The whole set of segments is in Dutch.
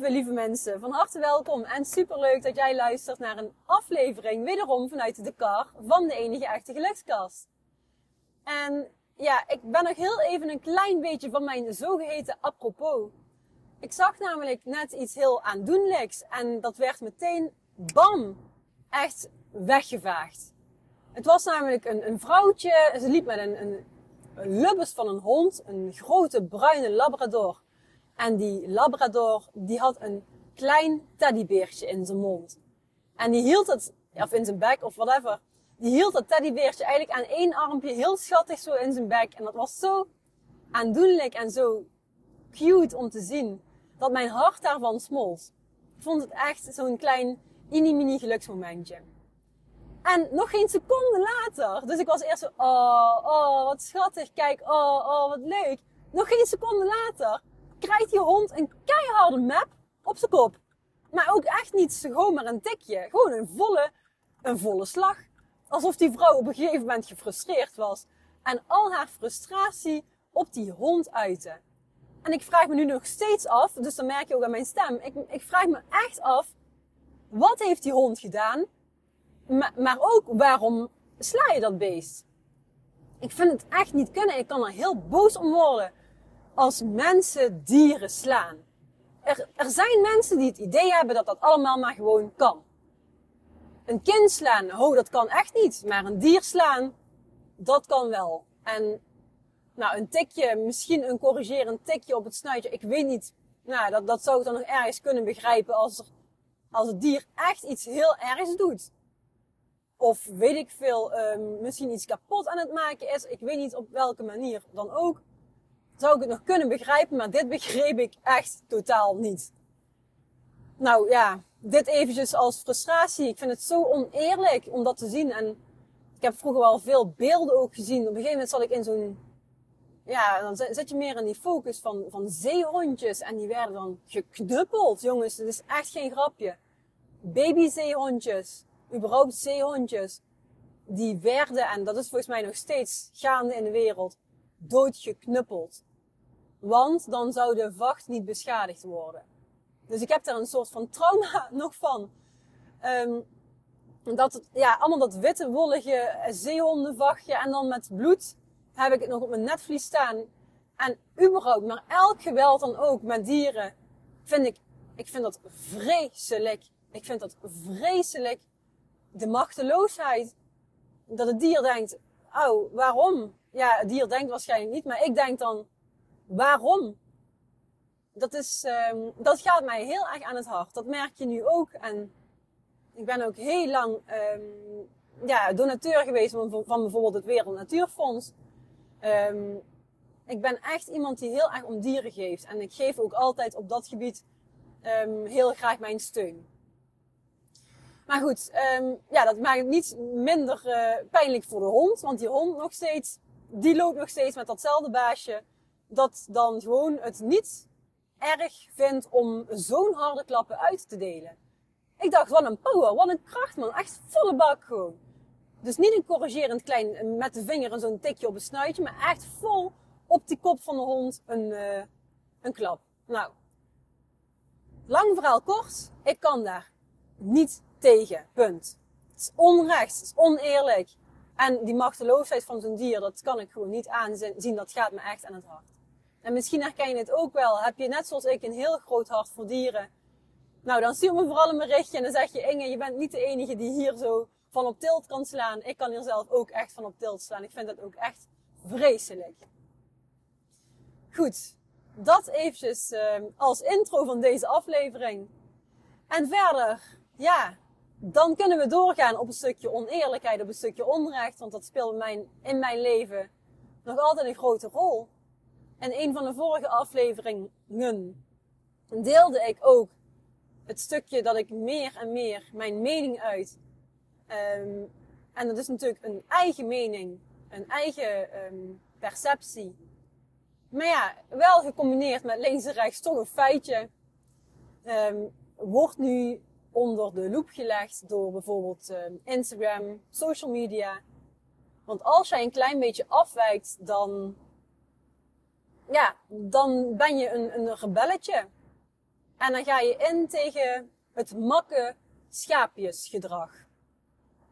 lieve, lieve mensen. Van harte welkom en superleuk dat jij luistert naar een aflevering, wederom vanuit de kar van de enige echte gelukskast. En ja, ik ben nog heel even een klein beetje van mijn zogeheten apropos. Ik zag namelijk net iets heel aandoenlijks en dat werd meteen, bam, echt weggevaagd. Het was namelijk een, een vrouwtje, ze liep met een, een, een van een hond, een grote bruine labrador. En die labrador, die had een klein teddybeertje in zijn mond. En die hield het, of in zijn bek of whatever, die hield dat teddybeertje eigenlijk aan één armpje heel schattig zo in zijn bek. En dat was zo aandoenlijk en zo cute om te zien, dat mijn hart daarvan smolt. Ik vond het echt zo'n klein mini-mini geluksmomentje. En nog geen seconde later, dus ik was eerst zo, oh, oh, wat schattig, kijk, oh, oh, wat leuk. Nog geen seconde later krijgt die hond een keiharde map op zijn kop. Maar ook echt niet gewoon maar een tikje. Gewoon een volle, een volle slag. Alsof die vrouw op een gegeven moment gefrustreerd was. En al haar frustratie op die hond uitte. En ik vraag me nu nog steeds af, dus dan merk je ook aan mijn stem. Ik, ik vraag me echt af, wat heeft die hond gedaan? Maar, maar ook, waarom sla je dat beest? Ik vind het echt niet kunnen. Ik kan er heel boos om worden als mensen dieren slaan. Er, er zijn mensen die het idee hebben dat dat allemaal maar gewoon kan. Een kind slaan, oh, dat kan echt niet. Maar een dier slaan, dat kan wel. En nou, een tikje, misschien een corrigerend tikje op het snuitje, ik weet niet. Nou, dat, dat zou ik dan nog ergens kunnen begrijpen als, als het dier echt iets heel ergs doet. Of weet ik veel, um, misschien iets kapot aan het maken is. Ik weet niet op welke manier dan ook zou ik het nog kunnen begrijpen, maar dit begreep ik echt totaal niet. Nou ja, dit eventjes als frustratie. Ik vind het zo oneerlijk om dat te zien. En ik heb vroeger wel veel beelden ook gezien. Op een gegeven moment zat ik in zo'n, ja, dan zet je meer in die focus van, van zeehondjes. En die werden dan geknuppeld, jongens. Het is echt geen grapje. Babyzeehondjes, überhaupt zeehondjes, die werden, en dat is volgens mij nog steeds gaande in de wereld, doodgeknuppeld. Want dan zou de vacht niet beschadigd worden. Dus ik heb daar een soort van trauma nog van. Um, dat ja, allemaal dat witte, wollige zeehondenvachtje. En dan met bloed heb ik het nog op mijn netvlies staan. En überhaupt, maar elk geweld dan ook met dieren, vind ik, ik vind dat vreselijk. Ik vind dat vreselijk. De machteloosheid. Dat het dier denkt, oh, waarom? Ja, het dier denkt waarschijnlijk niet, maar ik denk dan, waarom? Dat, is, um, dat gaat mij heel erg aan het hart. Dat merk je nu ook. En ik ben ook heel lang um, ja, donateur geweest van, van bijvoorbeeld het Wereld Natuurfonds. Um, ik ben echt iemand die heel erg om dieren geeft. En ik geef ook altijd op dat gebied heel graag mijn steun. Maar goed, ja, dat maakt het niet minder uh, pijnlijk voor de hond. Want die hond nog steeds, die loopt nog steeds met datzelfde baasje dat dan gewoon het niet erg vindt om zo'n harde klappen uit te delen. Ik dacht, wat een power, wat een kracht man, echt volle bak gewoon. Dus niet een corrigerend klein, met de vinger en zo'n tikje op het snuitje, maar echt vol op die kop van de hond een, uh, een klap. Nou, lang verhaal kort, ik kan daar niet tegen, punt. Het is onrecht, het is oneerlijk. En die machteloosheid van zo'n dier, dat kan ik gewoon niet aanzien, dat gaat me echt aan het hart. En misschien herken je het ook wel. Heb je net zoals ik een heel groot hart voor dieren? Nou, dan stuur me vooral een berichtje en dan zeg je, Inge, je bent niet de enige die hier zo van op tilt kan slaan. Ik kan hier zelf ook echt van op tilt slaan. Ik vind dat ook echt vreselijk. Goed, dat eventjes uh, als intro van deze aflevering. En verder, ja, dan kunnen we doorgaan op een stukje oneerlijkheid, op een stukje onrecht. Want dat speelt mijn, in mijn leven nog altijd een grote rol. En een van de vorige afleveringen deelde ik ook het stukje dat ik meer en meer mijn mening uit. Um, en dat is natuurlijk een eigen mening, een eigen um, perceptie. Maar ja, wel gecombineerd met links en rechts toch een feitje. Um, wordt nu onder de loep gelegd door bijvoorbeeld Instagram, social media. Want als jij een klein beetje afwijkt, dan ja, dan ben je een, een rebelletje. En dan ga je in tegen het makke schaapjesgedrag.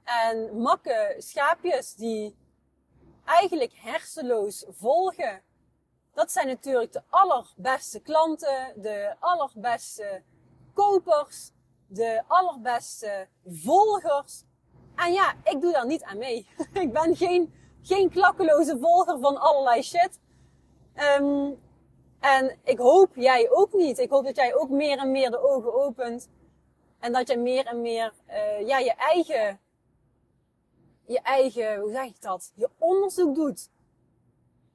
En makke schaapjes die eigenlijk hersenloos volgen. Dat zijn natuurlijk de allerbeste klanten, de allerbeste kopers, de allerbeste volgers. En ja, ik doe daar niet aan mee. ik ben geen, geen klakkeloze volger van allerlei shit. Um, en ik hoop jij ook niet. Ik hoop dat jij ook meer en meer de ogen opent. En dat je meer en meer uh, ja, je eigen, je eigen, hoe zeg ik dat? Je onderzoek doet.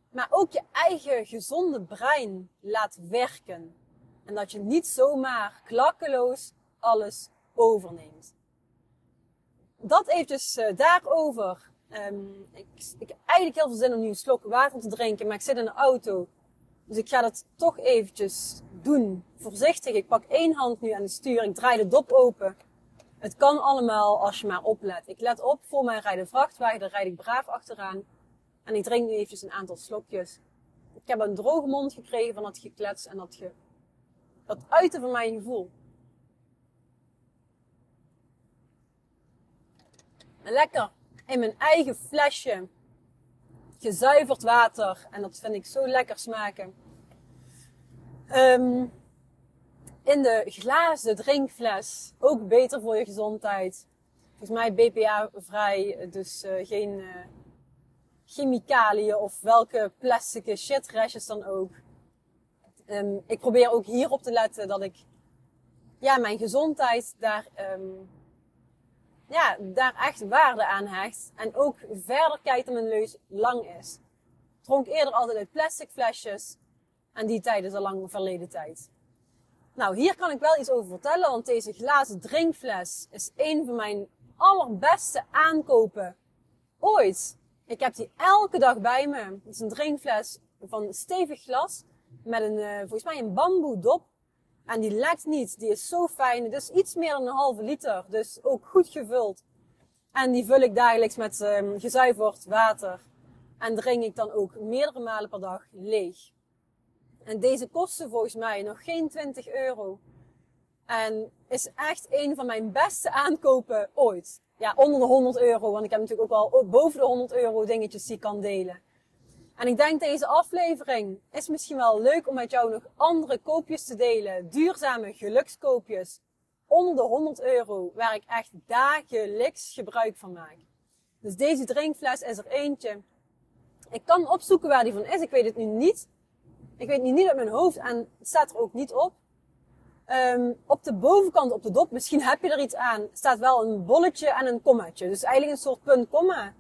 Maar ook je eigen gezonde brein laat werken. En dat je niet zomaar klakkeloos alles overneemt. Dat eventjes uh, daarover. Um, ik, ik heb eigenlijk heel veel zin om nu een slok water te drinken, maar ik zit in de auto. Dus ik ga dat toch eventjes doen. Voorzichtig. Ik pak één hand nu aan het stuur. Ik draai de dop open. Het kan allemaal als je maar oplet. Ik let op. Voor mij rijdt een vrachtwagen. Daar rijd ik braaf achteraan. En ik drink nu eventjes een aantal slokjes. Ik heb een droge mond gekregen van dat geklets en dat ge... Dat uiten van mijn gevoel. lekker in mijn eigen flesje gezuiverd water. En dat vind ik zo lekker smaken. Um, in de glazen drinkfles. Ook beter voor je gezondheid. Volgens mij BPA-vrij. Dus uh, geen uh, chemicaliën of welke plastic shitrestjes dan ook. Um, ik probeer ook hierop te letten dat ik ja, mijn gezondheid daar um, ja, daar echt waarde aan hecht. En ook verder kijkt dat mijn neus lang is. Dronk eerder altijd uit plastic flesjes. En die tijd is al lang verleden tijd. Nou, hier kan ik wel iets over vertellen, want deze glazen drinkfles is een van mijn allerbeste aankopen ooit. Ik heb die elke dag bij me. Het is een drinkfles van stevig glas met een, uh, volgens mij een bamboe dop. En die lekt niet. Die is zo fijn. Het is iets meer dan een halve liter. Dus ook goed gevuld. En die vul ik dagelijks met um, gezuiverd water. En drink ik dan ook meerdere malen per dag leeg. En deze kostte volgens mij nog geen 20 euro. En is echt een van mijn beste aankopen ooit. Ja, onder de 100 euro. Want ik heb natuurlijk ook wel boven de 100 euro dingetjes die ik kan delen. En ik denk deze aflevering is misschien wel leuk om met jou nog andere koopjes te delen. Duurzame gelukskoopjes. Onder de 100 euro. Waar ik echt dagelijks gebruik van maak. Dus deze drinkfles is er eentje. Ik kan opzoeken waar die van is. Ik weet het nu niet. Ik weet niet, niet uit mijn hoofd. En het staat er ook niet op. Um, op de bovenkant, op de dop, misschien heb je er iets aan, staat wel een bolletje en een kommaatje. Dus eigenlijk een soort punt-komma.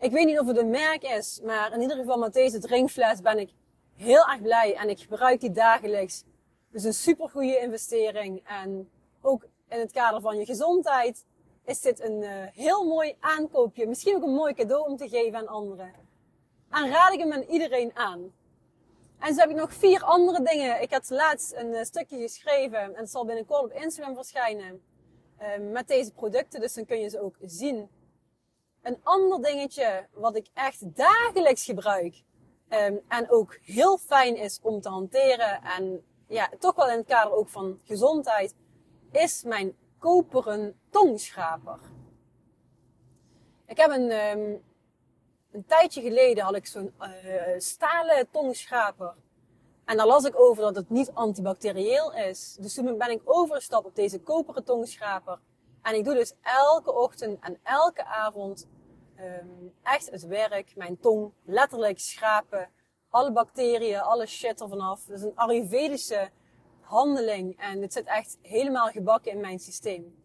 Ik weet niet of het een merk is, maar in ieder geval met deze drinkfles ben ik heel erg blij en ik gebruik die dagelijks. Dus een super goede investering en ook in het kader van je gezondheid is dit een uh, heel mooi aankoopje. Misschien ook een mooi cadeau om te geven aan anderen. En raad ik hem aan iedereen aan. En zo heb ik nog vier andere dingen. Ik had laatst een uh, stukje geschreven en het zal binnenkort op Instagram verschijnen. Uh, met deze producten, dus dan kun je ze ook zien. Een ander dingetje wat ik echt dagelijks gebruik. Um, en ook heel fijn is om te hanteren. En ja, toch wel in het kader ook van gezondheid. Is mijn koperen tongschraper. Ik heb een, um, een tijdje geleden had ik zo'n uh, stalen tongschraper. En daar las ik over dat het niet antibacterieel is. Dus toen ben ik overgestapt op deze koperen tongschraper. En ik doe dus elke ochtend en elke avond um, echt het werk, mijn tong letterlijk schrapen. Alle bacteriën, alle shit er vanaf. Dat is een Ayurvedische handeling en het zit echt helemaal gebakken in mijn systeem.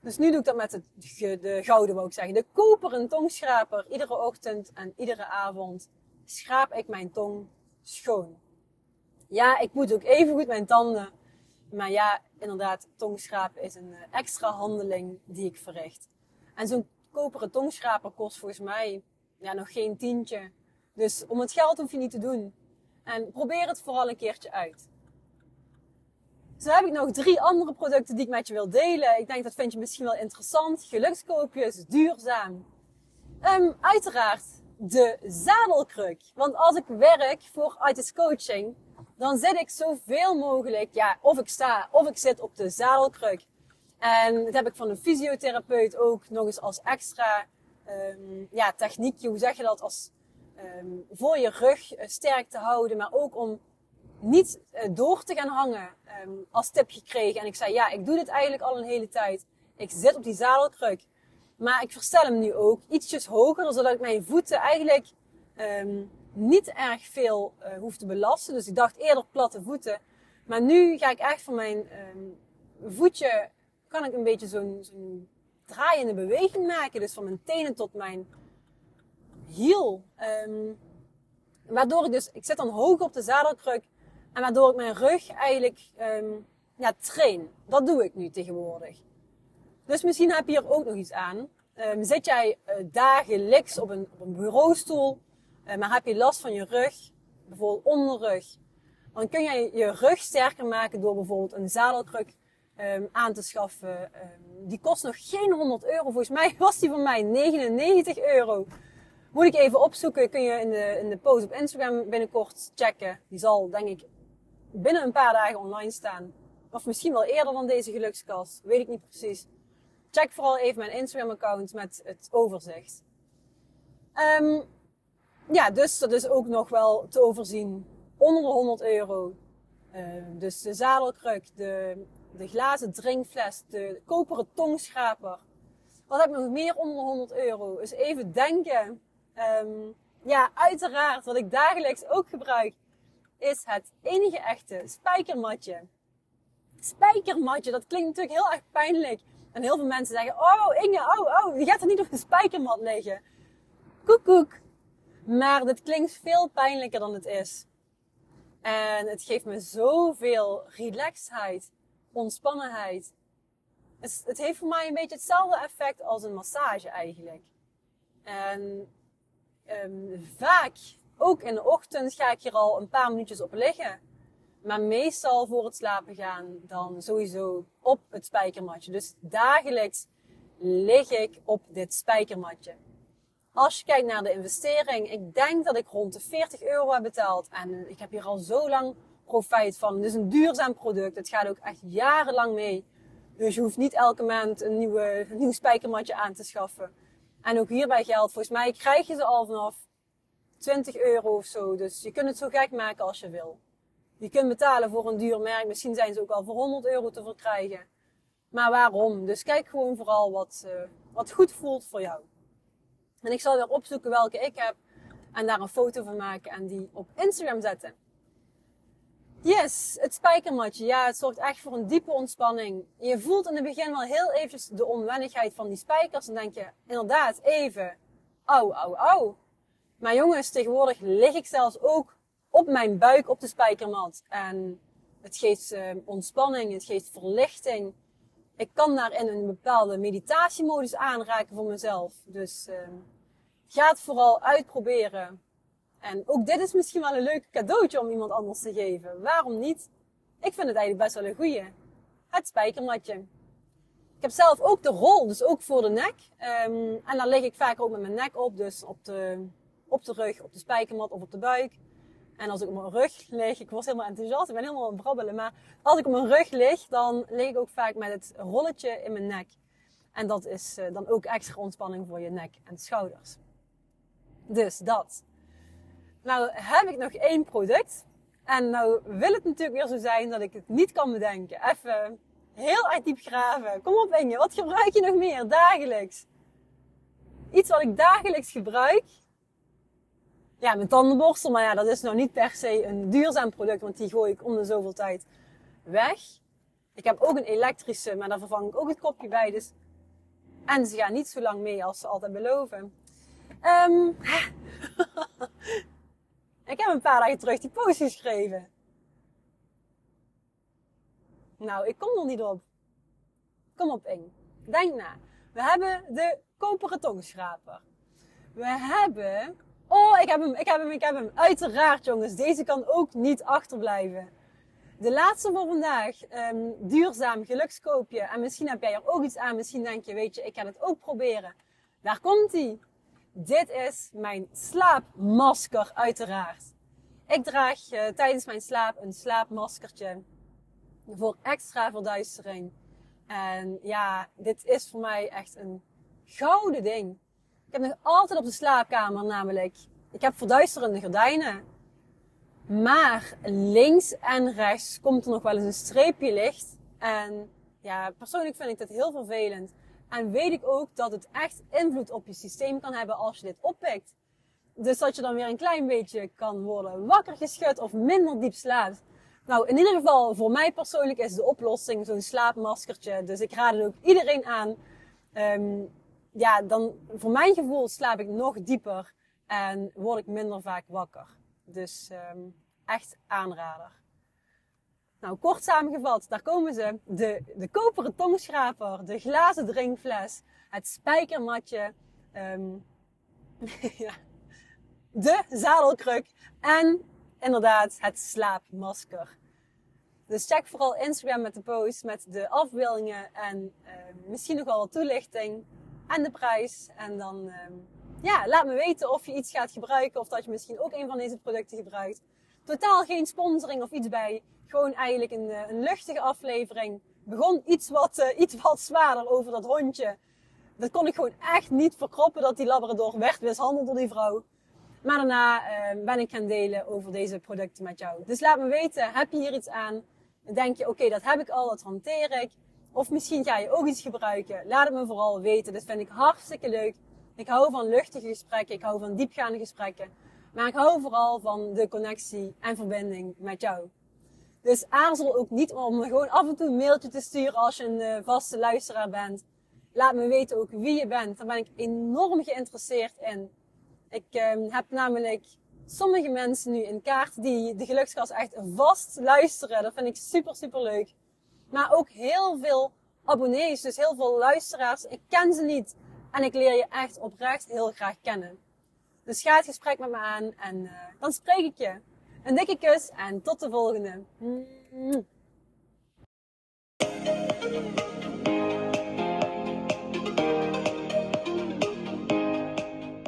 Dus nu doe ik dat met de, de gouden, wou ik zeggen. De koperen tongschraper. Iedere ochtend en iedere avond schraap ik mijn tong schoon. Ja, ik moet ook even goed mijn tanden. Maar ja, inderdaad, tongschrapen is een eh, extra handeling die ik verricht. En zo'n koperen tongschraper kost volgens mij ja, nog geen tientje. Dus om het geld hoef je niet te doen. En probeer het vooral een keertje uit. Zo heb ik nog drie andere producten die ik met je wil delen. Ik denk dat vind je misschien wel interessant. Gelukskoopjes, duurzaam. Um, uiteraard de zadelkruk. Want als ik werk voor Artist Coaching, dan zit ik zoveel mogelijk, ja, of ik sta of ik zit op de zadelkruk. En dat heb ik van een fysiotherapeut ook nog eens als extra um, ja, techniekje, hoe zeg je dat, als um, voor je rug uh, sterk te houden, maar ook om niet uh, door te gaan hangen um, als tip gekregen. En ik zei, ja, ik doe dit eigenlijk al een hele tijd. Ik zit op die zadelkruk. Maar ik verstel hem nu ook ietsjes hoger, zodat ik mijn voeten eigenlijk um, niet erg veel uh, hoef te belasten. Dus ik dacht eerder platte voeten. Maar nu ga ik echt van mijn um, voetje, kan ik een beetje zo'n zo'n draaiende beweging maken. Dus van mijn tenen tot mijn hiel. Um, waardoor ik dus, ik zit dan hoog op de zadelkruk. En waardoor ik mijn rug eigenlijk ja, train. Dat doe ik nu tegenwoordig. Dus misschien heb je hier ook nog iets aan. Um, zit jij uh, dagelijks op een, op een bureaustoel, uh, maar heb je last van je rug, bijvoorbeeld onderrug, dan kun jij je rug sterker maken door bijvoorbeeld een zadelkruk um, aan te schaffen. Um, die kost nog geen 100 euro. Volgens mij was die van mij 99 euro. Moet ik even opzoeken. Kun je in de, in de post op Instagram binnenkort checken. Die zal denk ik binnen een paar dagen online staan. Of misschien wel eerder dan deze gelukskast. Weet ik niet precies. Check vooral even mijn Instagram account met het overzicht. Um, ja, dus dat is ook nog wel te overzien. Onder de 100 euro. Uh, dus de zadelkruk, de de glazen drinkfles, de koperen tongschraper. Wat heb ik nog meer onder de 100 euro? Dus even denken. Um, ja, uiteraard, wat ik dagelijks ook gebruik, is het enige echte spijkermatje. Spijkermatje, dat klinkt natuurlijk heel erg pijnlijk. En heel veel mensen zeggen, oh Inge, oh, oh, je gaat er niet op de spijkermat liggen. Koek, koek. Maar dit klinkt veel pijnlijker dan het is. En het geeft me zoveel relaxedheid ontspannenheid. Het, het, heeft voor mij een beetje hetzelfde effect als een massage eigenlijk. En um, vaak, ook in de ochtend, ga ik hier al een paar minuutjes op liggen. Maar meestal voor het slapen gaan dan sowieso op het spijkermatje. Dus dagelijks lig ik op dit spijkermatje. Als je kijkt naar de investering, ik denk dat ik rond de 40 euro heb betaald. En ik heb hier al zo lang profijt van. Het is een duurzaam product. Het gaat ook echt jarenlang mee. Dus je hoeft niet elke maand een, nieuwe, een nieuw spijkermatje aan te schaffen. En ook hierbij geldt, volgens mij krijg je ze al vanaf 20 euro of zo. Dus je kunt het zo gek maken als je wil. Je kunt betalen voor een duur merk. Misschien zijn ze ook al voor 100 euro te verkrijgen. Maar waarom? Dus kijk gewoon vooral wat, uh, wat goed voelt voor jou. En ik zal weer opzoeken welke ik heb. En daar een foto van maken en die op Instagram zetten. Yes, het spijkermatje. Ja, het zorgt echt voor een diepe ontspanning. Je voelt in het begin wel heel eventjes de onwennigheid van die spijkers. En denk je, inderdaad, even, au, au, au. Maar jongens, tegenwoordig lig ik zelfs ook op mijn buik op de spijkermat. En het geeft uh, ontspanning, het geeft verlichting. Ik kan daarin een bepaalde meditatiemodus aanraken voor mezelf. Dus uh, ga het vooral uitproberen. En ook dit is misschien wel een leuk cadeautje om iemand anders te geven. Waarom niet? Ik vind het eigenlijk best wel een goeie. Het spijkermatje. Ik heb zelf ook de rol, dus ook voor de nek. Um, en daar lig ik vaak ook met mijn nek op. Dus op de, op de rug, op de spijkermat of op de buik. En als ik op mijn rug lig, ik word helemaal enthousiast, ik ben helemaal aan het brabbelen. Maar als ik op mijn rug lig, dan lig ik ook vaak met het rolletje in mijn nek. En dat is uh, dan ook extra ontspanning voor je nek en schouders. Dus dat. Nou heb ik nog één product. En nou wil het natuurlijk weer zo zijn dat ik het niet kan bedenken. Even heel diep graven. Kom op Inge, wat gebruik je nog meer dagelijks? Iets wat ik dagelijks gebruik. Ja, mijn tandenborstel. Maar ja, dat is nou niet per se een duurzaam product. Want die gooi ik om de zoveel tijd weg. Ik heb ook een elektrische, maar daar vervang ik ook het kopje bij. Dus... En ze gaan niet zo lang mee als ze altijd beloven. Um... Ik heb een paar dagen terug die post geschreven. Nou, ik kom er niet op. Kom op, Ing. Denk na. We hebben de koperen tongschraper. We hebben... Oh, ik heb hem, ik heb hem, ik heb hem. Uiteraard, jongens. Deze kan ook niet achterblijven. De laatste voor vandaag. Um, duurzaam gelukskoopje. En misschien heb jij er ook iets aan. Misschien denk je, weet je, ik ga het ook proberen. Daar komt hij. Dit is mijn slaapmasker uiteraard. Ik draag uh, tijdens mijn slaap een slaapmaskertje voor extra verduistering. En ja, dit is voor mij echt een gouden ding. Heb nog altijd op de slaapkamer namelijk, ik heb verduisterende gordijnen. Maar links en rechts komt er nog wel eens een streepje licht. En ja, persoonlijk vind ik dit heel vervelend. En weet ik ook dat het echt invloed op je systeem kan hebben als je dit oppikt. Dus dat je dan weer een klein beetje kan worden wakker geschud of minder diep slaapt. Nou, in ieder geval, voor mij persoonlijk is de oplossing zo'n slaapmaskertje. Dus ik raad het ook iedereen aan. Um, ja, dan voor mijn gevoel slaap ik nog dieper en word ik minder vaak wakker. Dus um, echt aanrader. Nou, kort samengevat, daar komen ze. De, de koperen tongschraper, de glazen drinkfles, het spijkermatje, ja, de zadelkruk en inderdaad het slaapmasker. Dus check vooral Instagram met de post met de afbeeldingen en uh, misschien nog wel wat toelichting en de prijs. En dan uh, ja, laat me weten of je iets gaat gebruiken of dat je misschien ook een van deze producten gebruikt. Totaal geen sponsoring of iets bij. Gewoon eigenlijk een, eh, een luchtige aflevering. Begon iets wat, uh, iets wat zwaarder over dat hondje. Dat kon ik gewoon echt niet verkroppen dat die Labrador werd mishandeld door die vrouw. Maar daarna uh, ben ik gaan delen over deze producten met jou. Dus laat me weten, heb je hier iets aan? Denk je, oké, dat heb ik al, dat hanteer ik. Of misschien ga je ook iets gebruiken. Laat het me vooral weten. Dat vind ik hartstikke leuk. Ik hou van luchtige gesprekken. Ik hou van diepgaande gesprekken. Maar ik hou vooral van de connectie en verbinding met jou. Dus aarzel ook niet om gewoon af en toe een mailtje te sturen als je een uh, vaste luisteraar bent. Laat me weten ook wie je bent. Daar ben ik enorm geïnteresseerd in. Ik uh, heb namelijk sommige mensen nu in kaart die de gelukskas echt vast luisteren. Dat vind ik super, super leuk maar ook heel veel abonnees, dus heel veel luisteraars. Ik ken ze niet en ik leer je echt oprecht heel graag kennen. Dus ga het gesprek met me aan en eh, dan spreek ik je. Een dikke kus en tot de volgende.